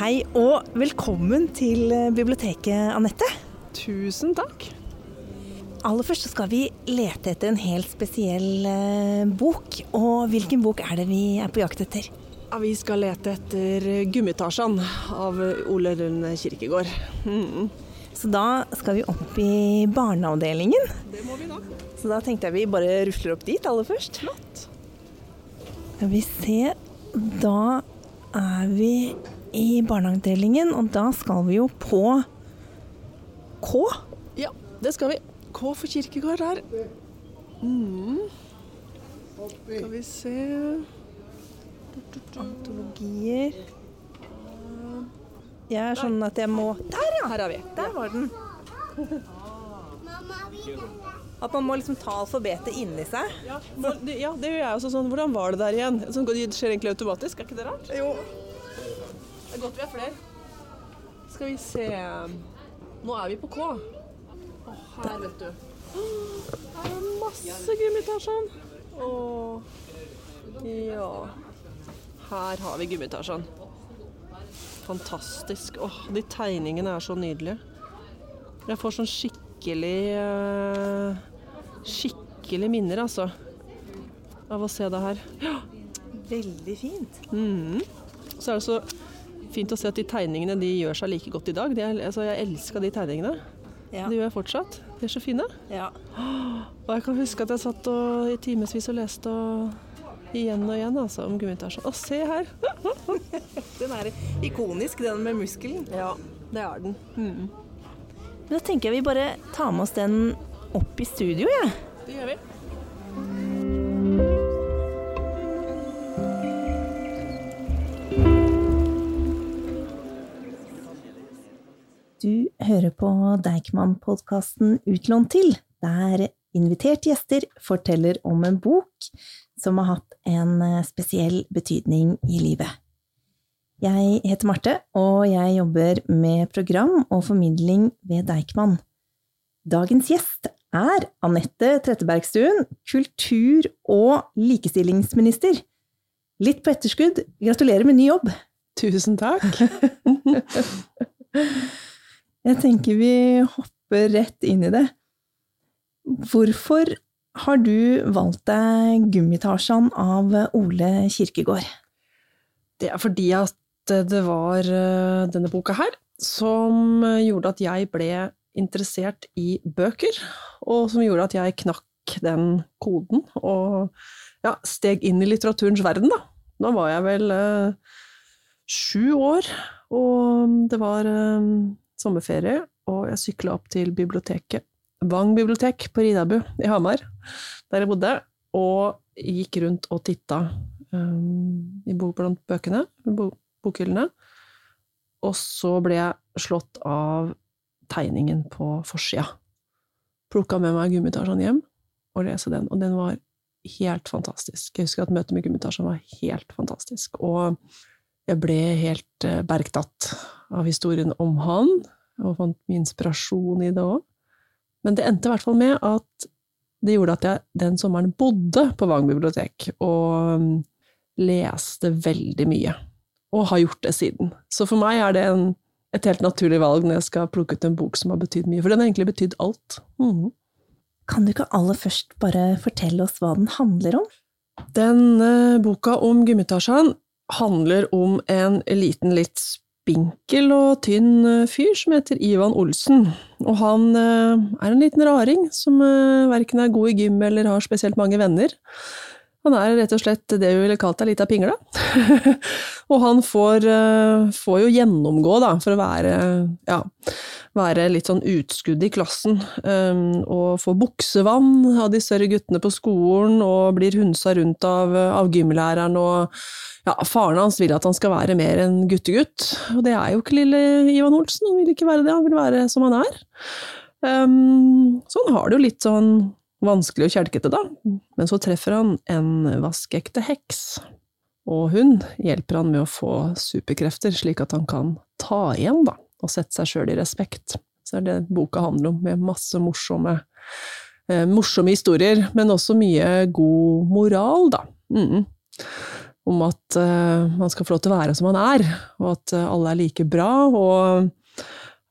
Hei og velkommen til eh, biblioteket, Anette. Tusen takk. Aller først skal vi lete etter en helt spesiell eh, bok. Og hvilken bok er det vi er på jakt etter? Ja, vi skal lete etter Gummitasjan av Ole Lund Kirkegård. Mm. Så da skal vi opp i barneavdelingen. Det må vi da. Så da tenkte jeg vi bare rusler opp dit aller først. Flott. Skal vi se Da er vi i barnehageavdelingen, og da skal vi jo på K. Ja, det skal vi. K for Kirkegård her. Mm. Skal vi se Antologier. Jeg er sånn at jeg må Der, ja! Her er vi. Der var den. At man må liksom ta alfabetet inni seg. Ja, det, ja, det gjør jeg også sånn. Hvordan var det der igjen? Sånn, det skjer egentlig automatisk, er ikke det rart? Jo. Er godt vi er flere. Skal vi se Nå er vi på K. Å, her, vet du. Her er masse gummitasjon. Å, ja. Her har vi gummitasjon. Fantastisk. Åh, de tegningene er så nydelige. Jeg får sånn skikkelig eh, Skikkelig minner, altså. Av å se det her. Ja. Veldig fint. Mm. Så er det så fint å se at de tegningene de gjør seg like godt i dag. Er, altså, jeg elska de tegningene. Ja. De gjør jeg fortsatt. De er så fine. ja. Og jeg kan huske at jeg satt og, i timevis og leste og igjen og igjen altså, om Gummitasjen. Å, se her! Den er ikonisk, den med muskelen. Ja, det er den. Mm. Da tenker jeg vi bare tar med oss den opp i studio, jeg. Det gjør vi. Hører på Deichman-podkasten Utlånt til, der inviterte gjester forteller om en bok som har hatt en eh, spesiell betydning i livet. Jeg heter Marte, og jeg jobber med program og formidling ved Deichman. Dagens gjest er Anette Trettebergstuen, kultur- og likestillingsminister. Litt på etterskudd, gratulerer med ny jobb! Tusen takk. Jeg tenker vi hopper rett inn i det. Hvorfor har du valgt deg Gummitasjan av Ole Kirkegård? Det er fordi at det var eh, denne boka her som gjorde at jeg ble interessert i bøker, og som gjorde at jeg knakk den koden og ja, steg inn i litteraturens verden, da. Da var jeg vel eh, sju år, og det var eh, sommerferie, og jeg sykla opp til biblioteket, Vang bibliotek på Ridabu i Hamar, der jeg bodde, og gikk rundt og titta um, i bok blant bøkene, bo bokhyllene. Og så ble jeg slått av tegningen på forsida. Plukka med meg Gummitasjan hjem og lese den, og den var helt fantastisk. Jeg husker at møtet med Gummitasjan var helt fantastisk, og jeg ble helt eh, bergtatt av historien om han, og fant mye inspirasjon i det òg. Men det endte i hvert fall med at det gjorde at jeg den sommeren bodde på Vang bibliotek, og um, leste veldig mye. Og har gjort det siden. Så for meg er det en, et helt naturlig valg når jeg skal plukke ut en bok som har betydd mye, for den har egentlig betydd alt. Mm. Kan du ikke aller først bare fortelle oss hva den handler om? Den boka om Gummitasjan handler om en liten, litt spinkel og tynn eh, fyr som heter Ivan Olsen. Og han eh, er en liten raring som eh, verken er god i gym eller har spesielt mange venner. Han er rett og slett det vi ville kalt ei lita pingle. og han får, får, jo gjennomgå, da, for å være, ja, være litt sånn utskudd i klassen. Um, og får buksevann av de større guttene på skolen, og blir hunsa rundt av, av gymlæreren. og ja, faren hans vil at han skal være mer enn guttegutt, og det er jo ikke lille Ivan Olsen, han vil ikke være det, han vil være som han er. Um, så han har det jo litt sånn vanskelig og kjelkete, da, men så treffer han en vaskeekte heks, og hun hjelper han med å få superkrefter, slik at han kan ta igjen, da, og sette seg sjøl i respekt. Så er det boka handler om, med masse morsomme, eh, morsomme historier, men også mye god moral, da. Mm. om at uh, man skal få lov til å være som man er, og at uh, alle er like bra. Og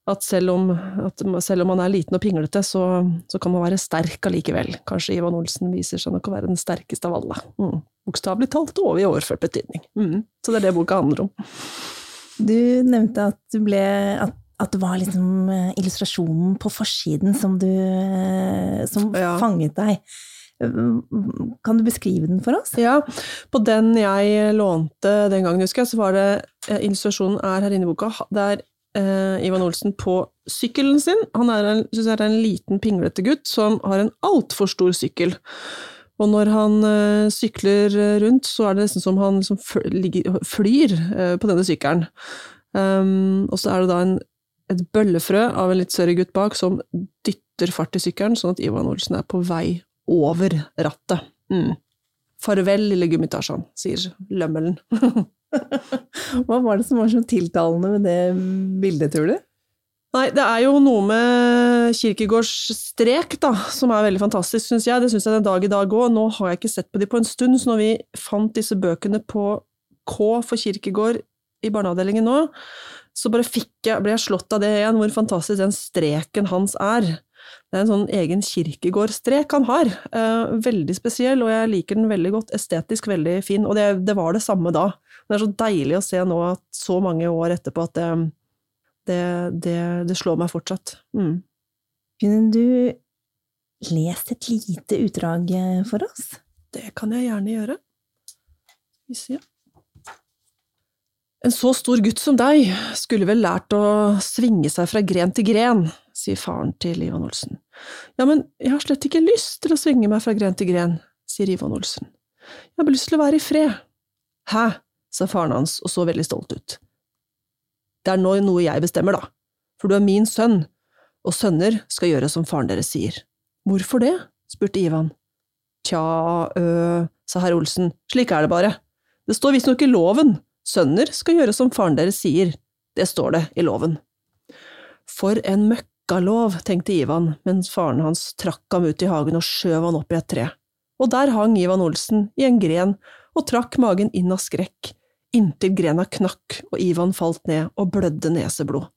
at selv om, at selv om man er liten og pinglete, så, så, kan man være sterk allikevel. Kanskje Ivan Olsen viser seg nok å være den sterkeste av alle. Mm. Bokstavelig talt og i overført betydning. Mm. Så det er det boka handler om. Du nevnte at, du ble, at, at det var liksom eh, illustrasjonen på forsiden som, du, som ja. fanget deg. Kan du beskrive den for oss? Ja, på den jeg lånte den gangen, husker jeg, så var det eh, illustrasjonen er her inne i boka. Det er eh, Ivan Olsen på sykkelen sin. Han er en, synes jeg er en liten, pinglete gutt som har en altfor stor sykkel. Og når han eh, sykler rundt, så er det nesten som han liksom flyr eh, på denne sykkelen. Um, og så er det da en, et bøllefrø av en litt større gutt bak som dytter fart i sykkelen, sånn at Ivan Olsen er på vei over rattet. Mm. Farvel, lille gummitasjen, sier lømmelen. Hva var det som var så tiltalende med det bildet, tror du? Nei, det er jo noe med Kirkegårds strek da, som er veldig fantastisk, syns jeg. Det syns jeg den dag i dag òg. Nå har jeg ikke sett på de på en stund, så når vi fant disse bøkene på K for Kirkegård i barneavdelingen nå, så bare jeg, ble jeg slått av det igjen, hvor fantastisk den streken hans er. Det er en sånn egen kirkegårdstrek han har. Eh, veldig spesiell, og jeg liker den veldig godt. Estetisk veldig fin. Og det, det, var det samme da. Det er så deilig å se nå, at så mange år etterpå, at det, det, det, det slår meg fortsatt. Mm. Kunne du lest et lite utdrag eh, for oss? Det kan jeg gjerne gjøre. Vi ser. En så stor gutt som deg skulle vel lært å svinge seg fra gren til gren, sier faren til Ivan Olsen. Ja, men jeg har slett ikke lyst til å svinge meg fra gren til gren, sier Ivan Olsen. Jeg har bare lyst til å være i fred. Hæ, sa faren hans og så veldig stolt ut. Det er nå noe jeg bestemmer, da, for du er min sønn, og sønner skal gjøre som faren deres sier. Hvorfor det? spurte Ivan. Tja, øh, sa herr Olsen, slik er det bare. Det står visstnok i loven, sønner skal gjøre som faren deres sier, det står det i loven. For en møkkalov, tenkte Ivan, mens faren hans trakk ham ut i hagen og skjøv han opp i et tre. Og der hang Ivan Olsen i en gren og trakk magen inn av skrekk, inntil grena knakk og Ivan falt ned og blødde neseblod.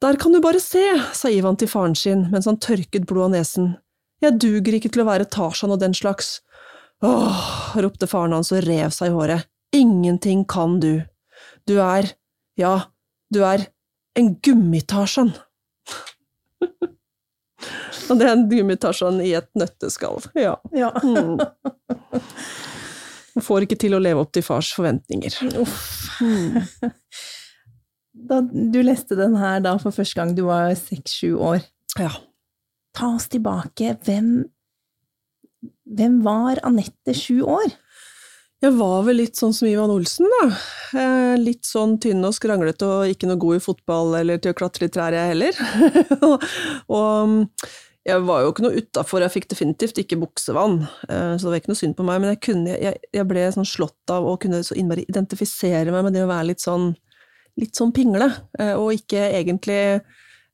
Der kan du bare se, sa Ivan til faren sin mens han tørket blod av nesen, jeg duger ikke til å være Tarzan og den slags. Åh, ropte faren hans og rev seg i håret, ingenting kan du, du er, ja, du er en gummitarzan. Og det er en gummitarzan i et nøtteskall. Ja. ja. Mm. Får ikke til å leve opp til fars forventninger. Mm. Da du leste den her da for første gang du var seks-sju år, ja. ta oss tilbake. Hvem, hvem var Anette sju år? Jeg var vel litt sånn som Ivan Olsen, da. Eh, litt sånn tynn og skranglete og ikke noe god i fotball eller til å klatre i trær, jeg heller. og jeg var jo ikke noe utafor, jeg fikk definitivt ikke buksevann, eh, så det var ikke noe synd på meg, men jeg, kunne, jeg, jeg ble sånn slått av å kunne så innmari identifisere meg med det å være litt sånn, litt sånn pingle, eh, og ikke egentlig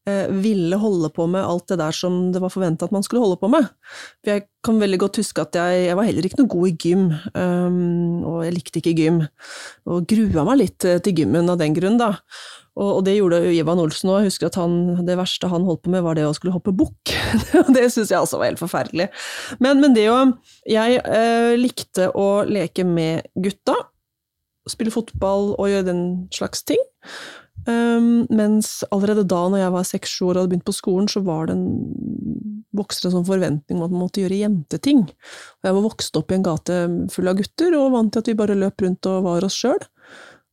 ville holde på med alt det der som det var forventa at man skulle holde på med. For jeg kan veldig godt huske at jeg, jeg var heller ikke noe god i gym, um, og jeg likte ikke gym. Og grua meg litt eh, til gymmen av den grunn, da. Og, det gjorde Ivan Olsen òg. Husker at det verste han holdt på med, var det å skulle hoppe bukk. det syns jeg altså var helt forferdelig. Men, men det jo Jeg eh, likte å leke med gutta. Spille fotball og gjøre den slags ting. Um, mens allerede da når jeg var seks-sju år og hadde begynt på skolen, så var det en, vokste sånn forventning om at man måtte gjøre jenteting. Jeg var vokst opp i en gate full av gutter, og vant til at vi bare løp rundt og var oss sjøl.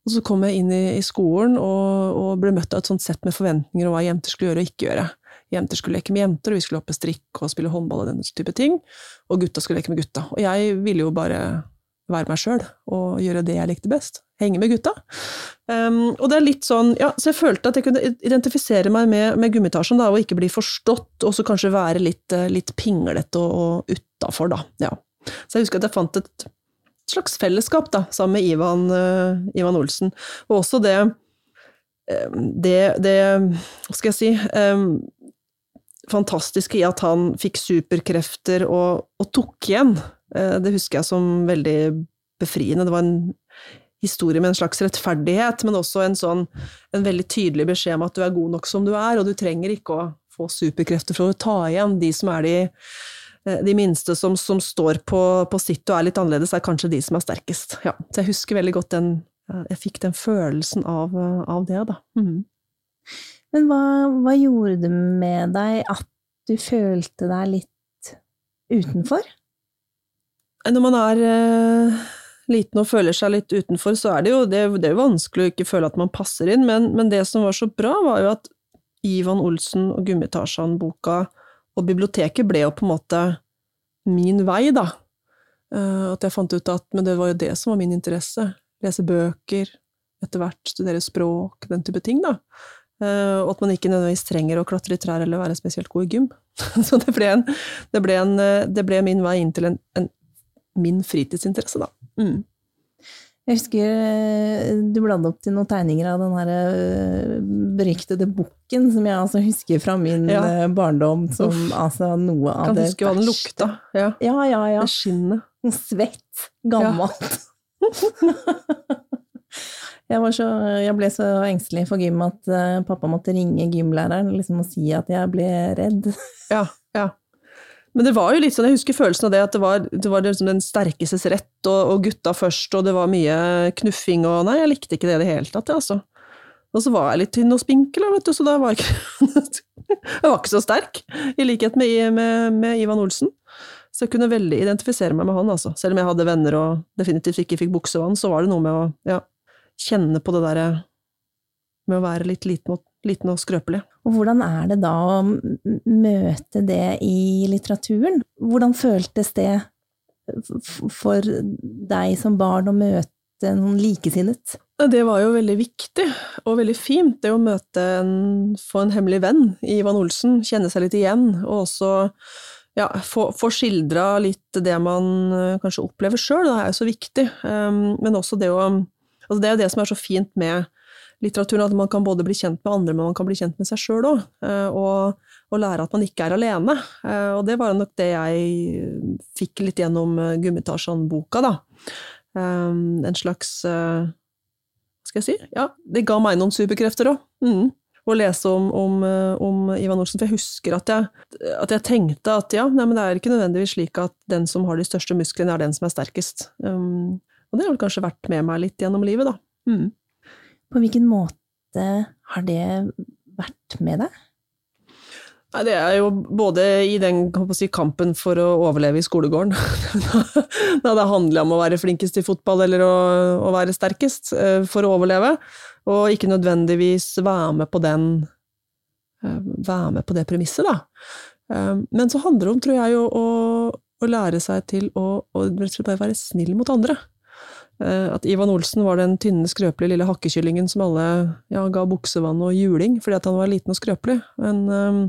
Og så kom jeg inn i, i skolen og, og, ble møtt av et sånt sett med forventninger om hva jenter skulle gjøre og ikke gjøre. Jenter skulle leke med jenter, og vi skulle hoppe strikk og spille håndball og den type ting. Og gutta skulle leke med gutta. Og jeg ville jo bare være meg sjøl og gjøre det jeg likte best. Henge med gutta. Um, og det er litt sånn, ja, Så jeg følte at jeg kunne identifisere meg med, med gummitasjen da, og ikke bli forstått, og så kanskje være litt, eh, litt pinglete og, og utafor, da. Ja. Så jeg husker at jeg fant et slags fellesskap da, sammen med Ivan, uh, Ivan Olsen. Og også det, det, det Hva skal jeg si um, Fantastiske i at han fikk superkrefter og, og tok igjen. Eh, det husker jeg som veldig befriende. Det var en historie med en slags rettferdighet, men også en sånn en veldig tydelig beskjed om at du er god nok som du er, og du trenger ikke å få superkrefter for å ta igjen. De som er de, eh, de minste som, som står på, på, sitt og er litt annerledes, er kanskje de som er sterkest. Ja, så jeg husker veldig godt den Jeg fikk den følelsen av, av det, da. Mm. Men hva, hva gjorde det med deg at du følte deg litt utenfor? Når man er eh, liten og føler seg litt utenfor, så er det jo det, det er vanskelig å ikke føle at man passer inn, men, men, det som var så bra, var jo at Ivan Olsen og Gummitasjan-boka og biblioteket ble jo på en måte min vei, da. Uh, at jeg fant ut at Men det var jo det som var min interesse. Lese bøker, etter hvert studere språk, den type ting, da. Uh, og at man ikke nødvendigvis trenger å klatre i trær eller være spesielt god i gym. Så det ble, en, det, ble en, eh, det ble, min vei inn til en, en min fritidsinteresse, da. Mm. Jeg husker eh, du bladde opp til noen tegninger av den her eh, beryktede bukken, som jeg altså husker fra min ja. Eh, barndom som Uff. altså noe av kan det verste. Kan huske hva den lukta. Ja, ja, ja. ja. Skinnet. Svett. Gammelt. Ja. jeg, så, jeg, ble så engstelig for gym at pappa måtte ringe gymlæreren liksom, og si at jeg ble redd. ja. Men det var jo litt sånn, jeg husker følelsen av det, at det var, det var liksom den sterkestes rett, og, og, gutta først, og det var mye knuffing og Nei, jeg likte ikke det i det hele tatt, altså. Og så var jeg litt tynn og spinkel, vet du, så da var jeg ikke Jeg var ikke så sterk, i likhet med, med, med, Ivan Olsen. Så jeg kunne veldig identifisere meg med han, altså. Selv om jeg hadde venner og definitivt ikke fikk buksevann, så var det noe med å ja, kjenne på det derre med å være litt liten og, liten og skrøpelig. Og hvordan er det da å møte det i litteraturen? Hvordan føltes det for deg som barn å møte noen likesinnet? Det var jo veldig viktig, og veldig fint, det å møte en, få en hemmelig venn i Ivan Olsen, kjenne seg litt igjen, og også ja, få, få skildra litt det man eh, kanskje opplever sjøl, det er jo så viktig. Um, men også det å altså Det er jo det som er så fint med litteraturen, at man kan både bli kjent med andre, men man kan bli kjent med seg sjøl òg. Eh, og, og, lære at man ikke er alene. Eh, og det var nok det jeg fikk litt gjennom eh, Gummitasjan-boka, da. En slags Hva skal jeg si? Ja, det ga meg noen superkrefter òg. Mm. Å lese om, om, om, Ivan Olsen. For jeg husker at jeg, at jeg tenkte at ja, nei, det er ikke nødvendigvis slik at den som har de største musklene, er den som er sterkest. Um, og det har vel kanskje vært med meg litt gjennom livet, da. Mm. På hvilken måte har det vært med deg? Nei, det er jo både i den si, kampen for å overleve i skolegården, da det handler om å være flinkest i fotball eller å, å, være sterkest eh, for å overleve, og ikke nødvendigvis være med på den eh, være med på det premisset, da. Eh, men så handler det om, tror jeg, å, å lære seg til å, å være snill mot andre. Eh, at Ivan Olsen var den tynne, skrøpelige lille hakkekyllingen som alle ja, ga buksevann og juling fordi at han var liten og skrøpelig. Men um,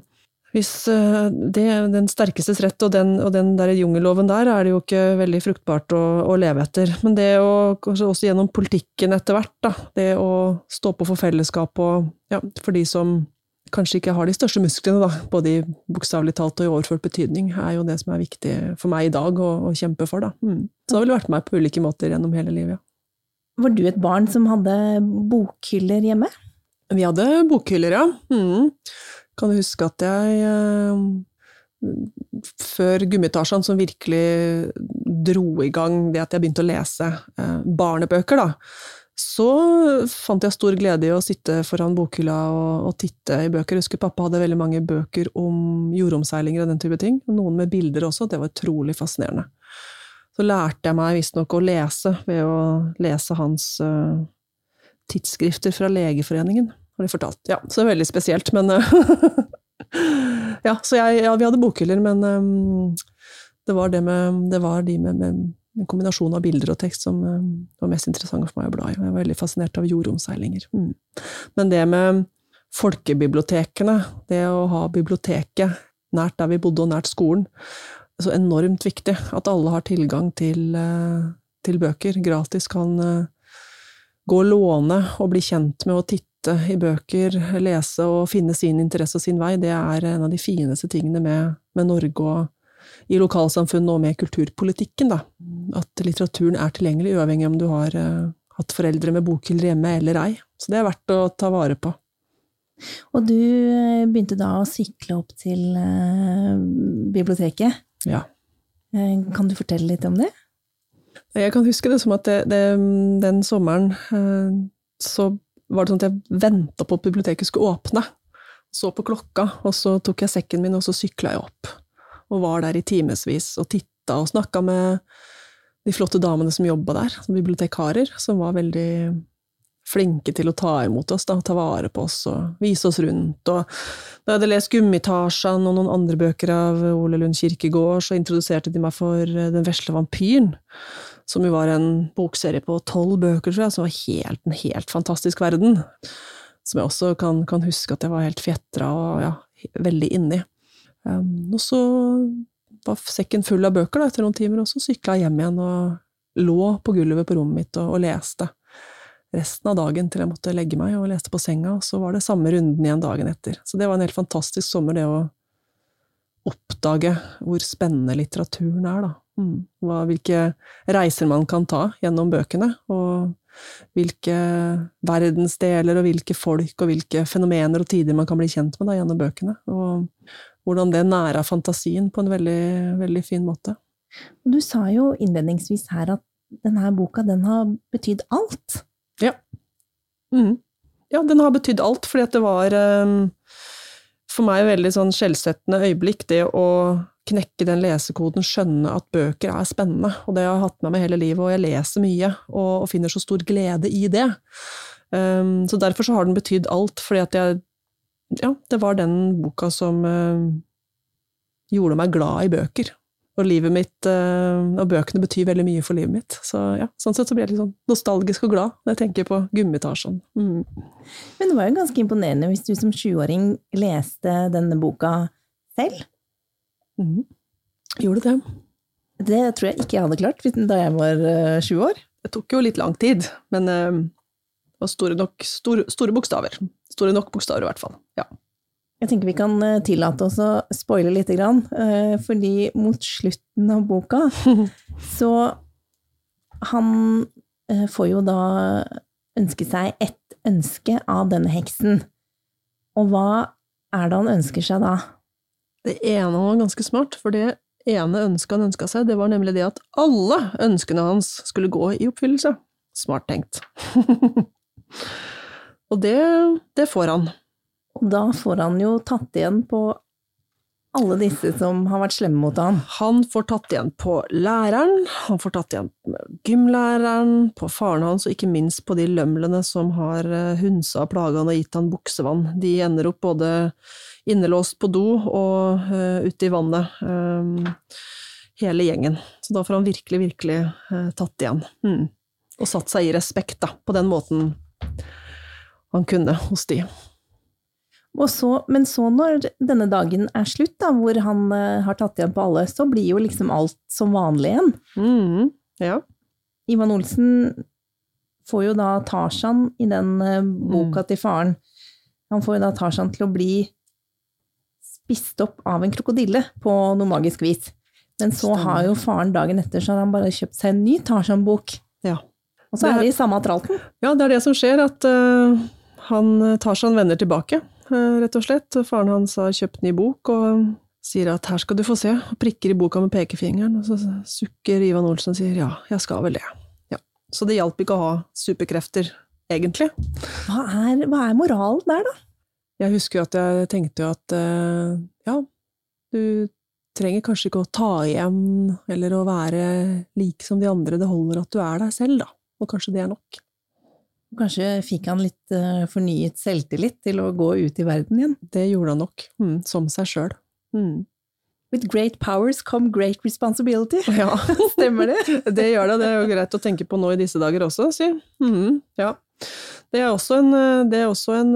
hvis uh, det, den sterkestes rett og den, og den der jungelloven der, er det jo ikke veldig fruktbart å, å leve etter. Men det å, også gjennom politikken etter hvert, da, det å stå på for fellesskap og ja, for de som kanskje ikke har de største musklene, da, både i bokstavelig talt og i overført betydning, er jo det som er viktig for meg i dag å, å kjempe for. Da. Mm. Så det har vel vært meg på ulike måter gjennom hele livet. Ja. Var du et barn som hadde bokhyller hjemme? Vi hadde bokhyller, ja. Mm. Kan du huske at jeg eh, før Gummitasjen, som virkelig dro i gang det at jeg begynte å lese eh, barnebøker, da, så fant jeg stor glede i å sitte foran bokhylla og, og, titte i bøker. Jeg husker pappa hadde veldig mange bøker om jordomseilinger og den type ting. Noen med bilder også. Det var utrolig fascinerende. Så lærte jeg meg visstnok å lese ved å lese hans uh, tidsskrifter fra Legeforeningen, har de fortalt. Ja, så det er veldig spesielt, men Ja, så jeg, ja, vi hadde bokhyller, men um, det var det med Det var de med, med en kombinasjon av bilder og tekst som uh, var mest interessant for meg å bla i. Jeg var veldig fascinert av jordomseilinger. Mm. Men det med folkebibliotekene, det å ha biblioteket nært der vi bodde og nært skolen, så enormt viktig. At alle har tilgang til, uh, til bøker. Gratis kan uh, gå og låne og bli kjent med å titte i bøker, lese og finne sin interesse og sin vei. Det er en av de fineste tingene med, med Norge og i lokalsamfunnet og med kulturpolitikken, da. At litteraturen er tilgjengelig, uavhengig om du har uh, hatt foreldre med bokhyller hjemme eller ei. Så det er verdt å ta vare på. Og du eh, begynte da å sykle opp til uh, biblioteket. Ja. Kan du fortelle litt om det? Jeg kan huske det som at det, det, den sommeren så var det sånn at jeg venta på at biblioteket skulle åpne. Så på klokka, og så tok jeg sekken min, og så sykla jeg opp. Og var der i timevis og titta og snakka med de flotte damene som jobba der, som bibliotekarer, som var veldig flinke til å ta imot oss, da, ta vare på oss og vise oss rundt. Og da jeg hadde lest Gummitasjen og noen andre bøker av Ole Lund Kirkegård, så introduserte de meg for Den vesle vampyren, som jo var en bokserie på tolv bøker, tror jeg, som var helt, en helt fantastisk verden. Som jeg også kan, kan huske at jeg var helt fjetra og ja, veldig inni. Um, og så var sekken full av bøker da, etter noen timer, og så sykla jeg hjem igjen og lå på gulvet på rommet mitt og, og, leste. Resten av dagen til jeg måtte legge meg og leste på senga, og så var det samme runden igjen dagen etter. Så det var en helt fantastisk sommer, det å oppdage hvor spennende litteraturen er, da. Mm. Hva, hvilke reiser man kan ta gjennom bøkene, og hvilke verdensdeler og hvilke folk og hvilke fenomener og tider man kan bli kjent med da, gjennom bøkene. Og hvordan det næra fantasien på en veldig, veldig fin måte. Du sa jo innledningsvis her at denne boka, den har betydd alt. Ja. Mm. Ja, den har betydd alt, fordi at det var um, for meg veldig sånn skjellsettende øyeblikk, det å knekke den lesekoden, skjønne at bøker er spennende, og det har jeg hatt med meg hele livet, og jeg leser mye, og, og finner så stor glede i det. Um, så derfor så har den betydd alt, fordi at jeg ja, det var den boka som uh, gjorde meg glad i bøker. Og livet mitt, uh, og bøkene betyr veldig mye for livet mitt. Så ja, sånn sett så blir jeg litt sånn nostalgisk og glad når jeg tenker på Gummitasjen. Mm. Men det var jo ganske imponerende hvis du som sjuåring leste denne boka selv? Mm. Gjorde det. Det tror jeg ikke jeg hadde klart da jeg var uh, sju år. Det tok jo litt lang tid, men og store, nok, store, store bokstaver. Store nok bokstaver, i hvert fall. Ja. Jeg tenker vi kan eh, tillate oss å spoile lite grann, eh, fordi mot slutten av boka så Han eh, får jo da ønske seg ett ønske av denne heksen. Og hva er det han ønsker seg da? Det ene var ganske smart, for det ene ønsket han ønska seg, det var nemlig det at alle ønskene hans skulle gå i oppfyllelse. Smart tenkt. Og det, det får han. Og da får han jo tatt igjen på alle disse som har vært slemme mot han. Han får tatt igjen på læreren, han får tatt igjen på gymlæreren, på faren hans, og ikke minst på de lømlene som har eh, hunsa og plaga han og gitt han buksevann. De ender opp både innelåst på do og uh, ute i vannet. Um, hele gjengen. Så da får han virkelig, virkelig uh, tatt igjen. Mm. Og satt seg i respekt, da, på den måten han kunne hos de. Så, men så når denne dagen er slutt, da, hvor han uh, har tatt igjen på alle, så blir jo liksom alt som vanlig igjen. Mm, ja. Ivan Olsen får jo da Tarzan i den uh, boka mm. til faren. Han får jo da Tarzan til å bli spist opp av en krokodille på noe magisk vis. Men så Stemmer. har jo faren dagen etter så har han bare kjøpt seg en ny Tarzan-bok. Ja. Og så er de i samme tralten. Ja, det er det som skjer, at uh, han tar seg en venner tilbake, uh, rett og slett. Faren hans har kjøpt ny bok og sier at her skal du få se, og prikker i boka med pekefingeren, og så sukker Ivan Olsen og sier ja, jeg skal vel det. Ja. Så det hjalp ikke å ha superkrefter, egentlig. Hva er, hva er moralen der, da? Jeg husker jo at jeg tenkte jo at uh, ja, du trenger kanskje ikke å ta igjen eller å være lik som de andre, det holder at du er deg selv, da og kanskje det er nok. Kanskje fikk han litt uh, fornyet selvtillit til å gå ut i verden igjen? Det gjorde han nok, mm, som seg sjøl. Mm. With great powers come great responsibility. Ja. Stemmer det? det gjør det, det er jo greit å tenke på nå i disse dager også, si. Mm, ja. Det er også, en, eh, det er også en,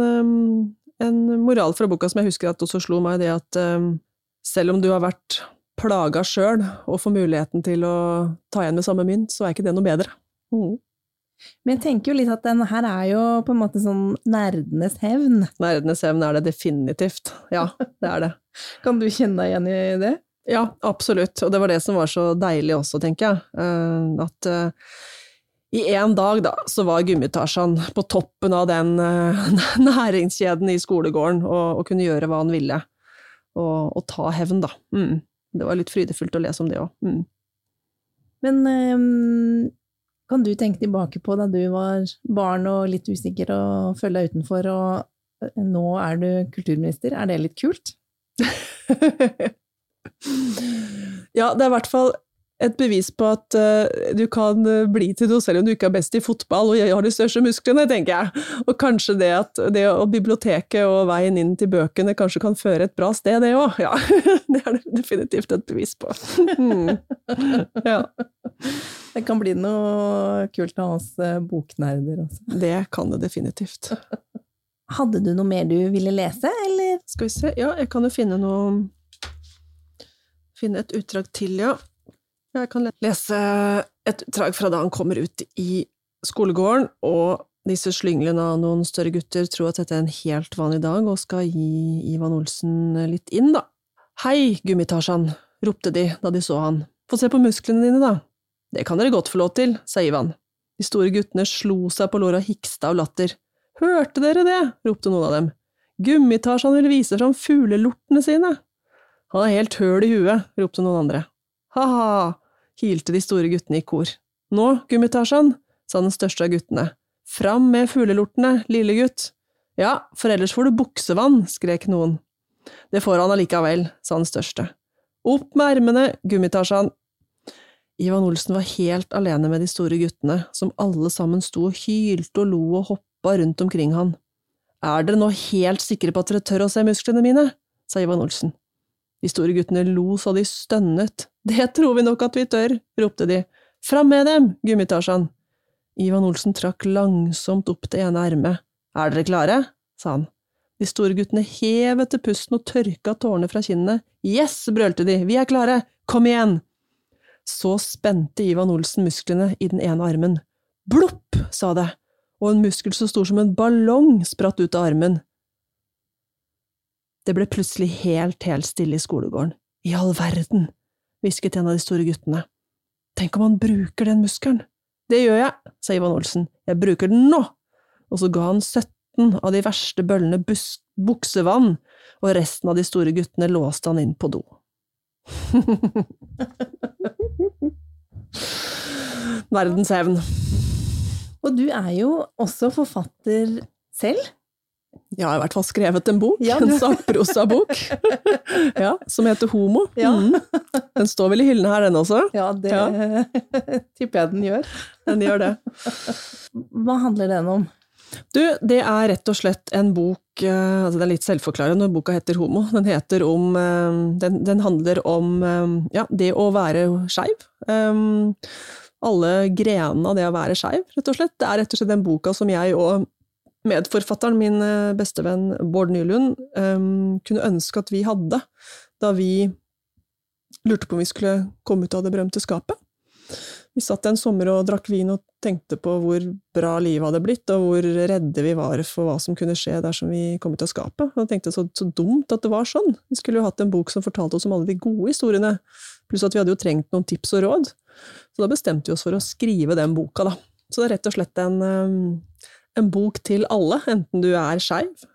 en, moral fra boka som jeg husker at også slo meg, det at selv om du har vært plaga sjøl og får muligheten til å ta igjen med samme mynt, så er ikke det noe bedre. Mm. Men jeg tenker jo litt at den her er jo på en måte sånn nerdenes hevn. Nerdenes hevn er det definitivt. Ja, det er det. kan du kjenne deg igjen i det? Ja, absolutt. Og det var det som var så deilig også, tenker jeg. Eh, at eh, i én dag, da, så var Gummitasjan på toppen av den eh, næringskjeden i skolegården og, og, kunne gjøre hva han ville. Og, og ta hevn, da. Mm. Det var litt frydefullt å lese om det òg. Mm. Men um, kan du tenke tilbake på da du var barn og litt usikker og følte deg utenfor, og nå er du kulturminister? Er det litt kult? ja, det er i hvert fall et bevis på at uh, du kan eh, bli til noe selv om du ikke er best i fotball og jeg har de største musklene, tenker jeg. Og kanskje det at det og biblioteket og veien inn til bøkene kanskje kan føre et bra sted, det òg. Ja, det er det definitivt et bevis på. Mm. Ja. Det kan bli noe kult av oss eh, boknerder også. Det kan det definitivt. Hadde du noe mer du ville lese, eller? Skal vi se, ja, jeg kan jo finne noe Finne et utdrag til, ja. Jeg kan lese et utdrag fra da han kommer ut i skolegården, og disse slynglene av noen større gutter tror at dette er en helt vanlig dag, og skal gi Ivan Olsen litt inn, da. Hei, Gummitasjan, ropte de da de så han. Få se på musklene dine, da. Det kan dere godt få lov til, sa Ivan. De store guttene slo seg på låret og hiksta av latter. Hørte dere det? ropte noen av dem. Gummitasjan vil vise fram fuglelortene sine. Han er helt høl i huet, ropte noen andre. Ha-ha, kilte de store guttene i kor. Nå, Gummitasjan, sa den største av guttene. Fram med fuglelortene, lille gutt. Ja, for ellers får du buksevann, skrek noen. Det får han allikevel, sa den største. Opp med ermene, Gummitasjan. Ivan Olsen var helt alene med de store guttene, som alle sammen sto og hylte og lo og hoppa rundt omkring han. Er dere nå helt sikre på at dere tør å se musklene mine? sa Ivan Olsen. De store guttene lo så de stønnet. Det tror vi nok at vi tør, ropte de. Fram med dem, Gummitasjan! Ivan Olsen trakk langsomt opp det ene ermet. Er dere klare? sa han. De store guttene hev etter pusten og tørka tårene fra kinnene. Yes, brølte de, vi er klare, kom igjen! Så spente Ivan Olsen musklene i den ene armen. Blopp, sa det, og en muskel så stor som en ballong spratt ut av armen. Det ble plutselig helt, helt stille i skolegården. I all verden, hvisket en av de store guttene. Tenk om han bruker den muskelen? Det gjør jeg, sa Ivan Olsen, jeg bruker den nå! Og så ga han 17 av de verste bøllene buksevann, og resten av de store guttene låste han inn på do. Verdens hevn. Og du er jo også forfatter selv? Jeg har i hvert fall skrevet en bok, ja, en sakprosabok, ja, som heter Homo. Ja. Mm. Den står vel i hyllene her, den også? Ja, det ja. tipper jeg den gjør. Den gjør det. Hva handler den om? Du, det er rett og slett en bok eh, altså Det er litt selvforklarende når boka heter Homo. Den, heter om, eh, den, den handler om eh, ja, det å være skeiv. Alle grenene av det å være skeiv, rett og slett. Det er rett og slett den boka som jeg og medforfatteren, min bestevenn Bård Nylund, um, kunne ønske at vi hadde da vi lurte på om vi skulle komme ut av det berømte skapet. Vi satt en sommer og drakk vin og tenkte på hvor bra livet hadde blitt, og hvor redde vi var for hva som kunne skje dersom vi kom ut av skapet. Og tenkte så, så dumt at det var sånn. Vi skulle jo hatt en bok som fortalte oss om alle de gode historiene, pluss at vi hadde jo trengt noen tips og råd. Så da bestemte vi oss for å skrive den boka, da. Så det er rett og slett en, en bok til alle, enten du er skeiv,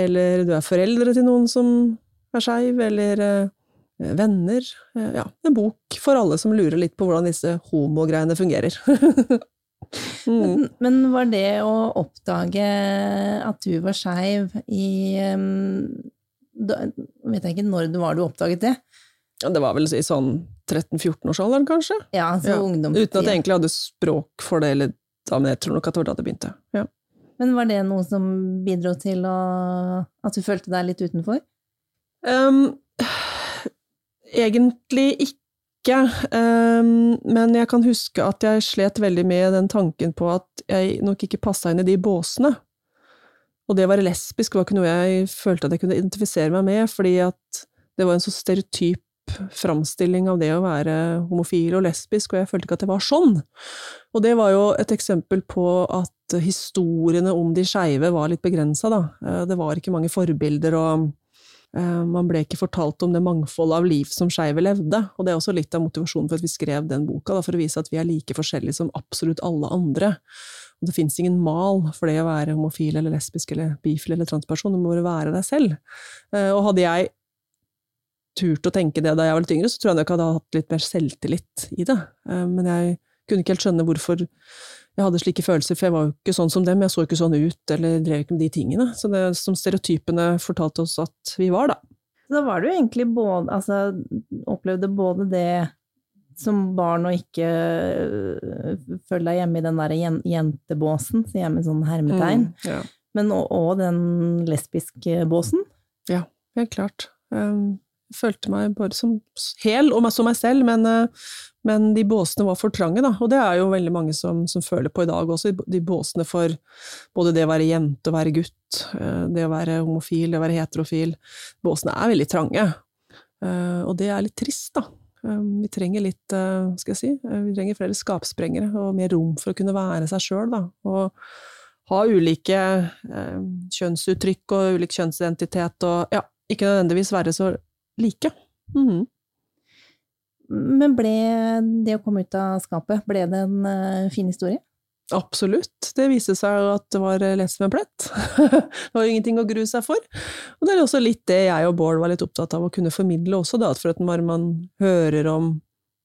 eller du er foreldre til noen som er skeiv, eller eh, venner. Eh, ja, en bok for alle som lurer litt på hvordan disse homogreiene fungerer. mm. men, men, var det å oppdage at du var skeiv i um, da, Vet jeg ikke når det var du oppdaget det? Ja, det var vel i sånn 13-14-årsalderen, kanskje? Ja, så ja. Uten at jeg egentlig hadde språk for det, eller da, men jeg tror nok at det var da det begynte. Ja. Men var det noe som bidro til å, at du følte deg litt utenfor? Um, egentlig ikke, um, men jeg kan huske at jeg slet veldig med den tanken på at jeg nok ikke passa inn i de båsene. Og det å være lesbisk var ikke noe jeg følte at jeg kunne identifisere meg med, fordi at det var en så stereotyp framstilling av det å være homofil og lesbisk, og jeg følte ikke at det var sånn. Og det var jo et eksempel på at historiene om de skeive var litt begrensa, da. Eh, det var ikke mange forbilder, og man ble ikke fortalt om det mangfoldet av liv som skeive levde, og det er også litt av motivasjonen for at vi skrev den boka, for å vise at vi er like forskjellige som absolutt alle andre. Og det fins ingen mal for det å være homofil eller lesbisk eller bifil eller transperson, du må bare være deg selv. Eh, og hadde jeg turt å tenke det da jeg var litt yngre, så tror jeg nok jeg hadde hatt litt mer selvtillit i det. Eh, men jeg kunne ikke helt skjønne hvorfor jeg hadde slike følelser, for jeg var jo ikke sånn som dem, jeg så ikke sånn ut, eller drev ikke med de tingene. Så det som stereotypene fortalte oss at vi var, da. Da var du egentlig både Altså, opplevde både det som barn å ikke øh, føle deg hjemme i den der jentebåsen, sier jeg med sånn hermetegn, mm, ja. men òg den lesbiske båsen? Ja, helt klart. Um, følte meg bare som hel, og som meg selv, men, eh, men, de båsene var for trange, da. Og det er jo veldig mange som, som, føler på i dag også, de båsene for både det å være jente og være gutt, eh, det å være homofil, det å være heterofil. Båsene er veldig trange. Eh, og det er litt trist, da. Vi trenger litt, skal jeg si, vi trenger flere skapsprengere og mer rom for å kunne være seg sjøl, da. Og ha ulike kjønnsuttrykk og ulik kjønnsidentitet og ja, ikke nødvendigvis være så like. Mm. Men ble det å komme ut av skapet, ble det en uh, fin historie? Absolutt. Det viste seg at det var lett som en plett. det var ingenting å grue seg for. Og det er også litt det jeg og Bård var litt opptatt av å kunne formidle også, da, for at når man hører om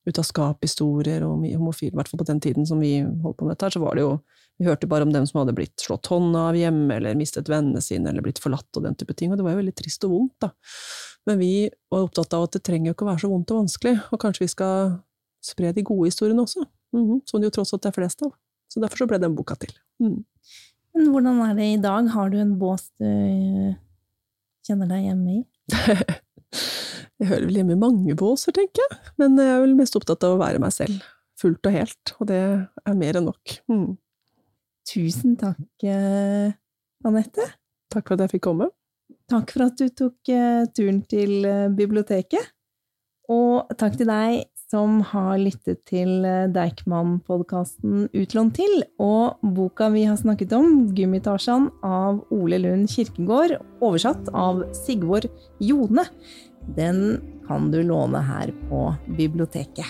ut av skap-historier og homofile, i hvert fall på den tiden som vi holdt på med dette, så var det jo Vi hørte bare om dem som hadde blitt slått hånda av hjemme, eller mistet vennene sine, eller blitt forlatt og den type ting, og det var jo veldig trist og vondt, da. Men vi var opptatt av at det trenger jo ikke å være så vondt og vanskelig, og kanskje vi skal spre de gode historiene også, mm -hmm. som det jo tross alt er flest av. Så derfor så ble den boka til. Mm. Men hvordan er det i dag? Har du en bås du kjenner deg hjemme i? jeg hører vel hjemme i mange båser, tenker jeg, men jeg er vel mest opptatt av å være meg selv, fullt og helt, og det er mer enn nok. Mm. Tusen takk, eh, Anette. Takk for at jeg fikk komme. Takk for at du tok uh, turen til uh, biblioteket. Og takk til deg som har lyttet til uh, Deichman-podkasten Utlånt til, og boka vi har snakket om, 'Gummitarsan' av Ole Lund Kirkegård, oversatt av Sigvor Jone. Den kan du låne her på biblioteket.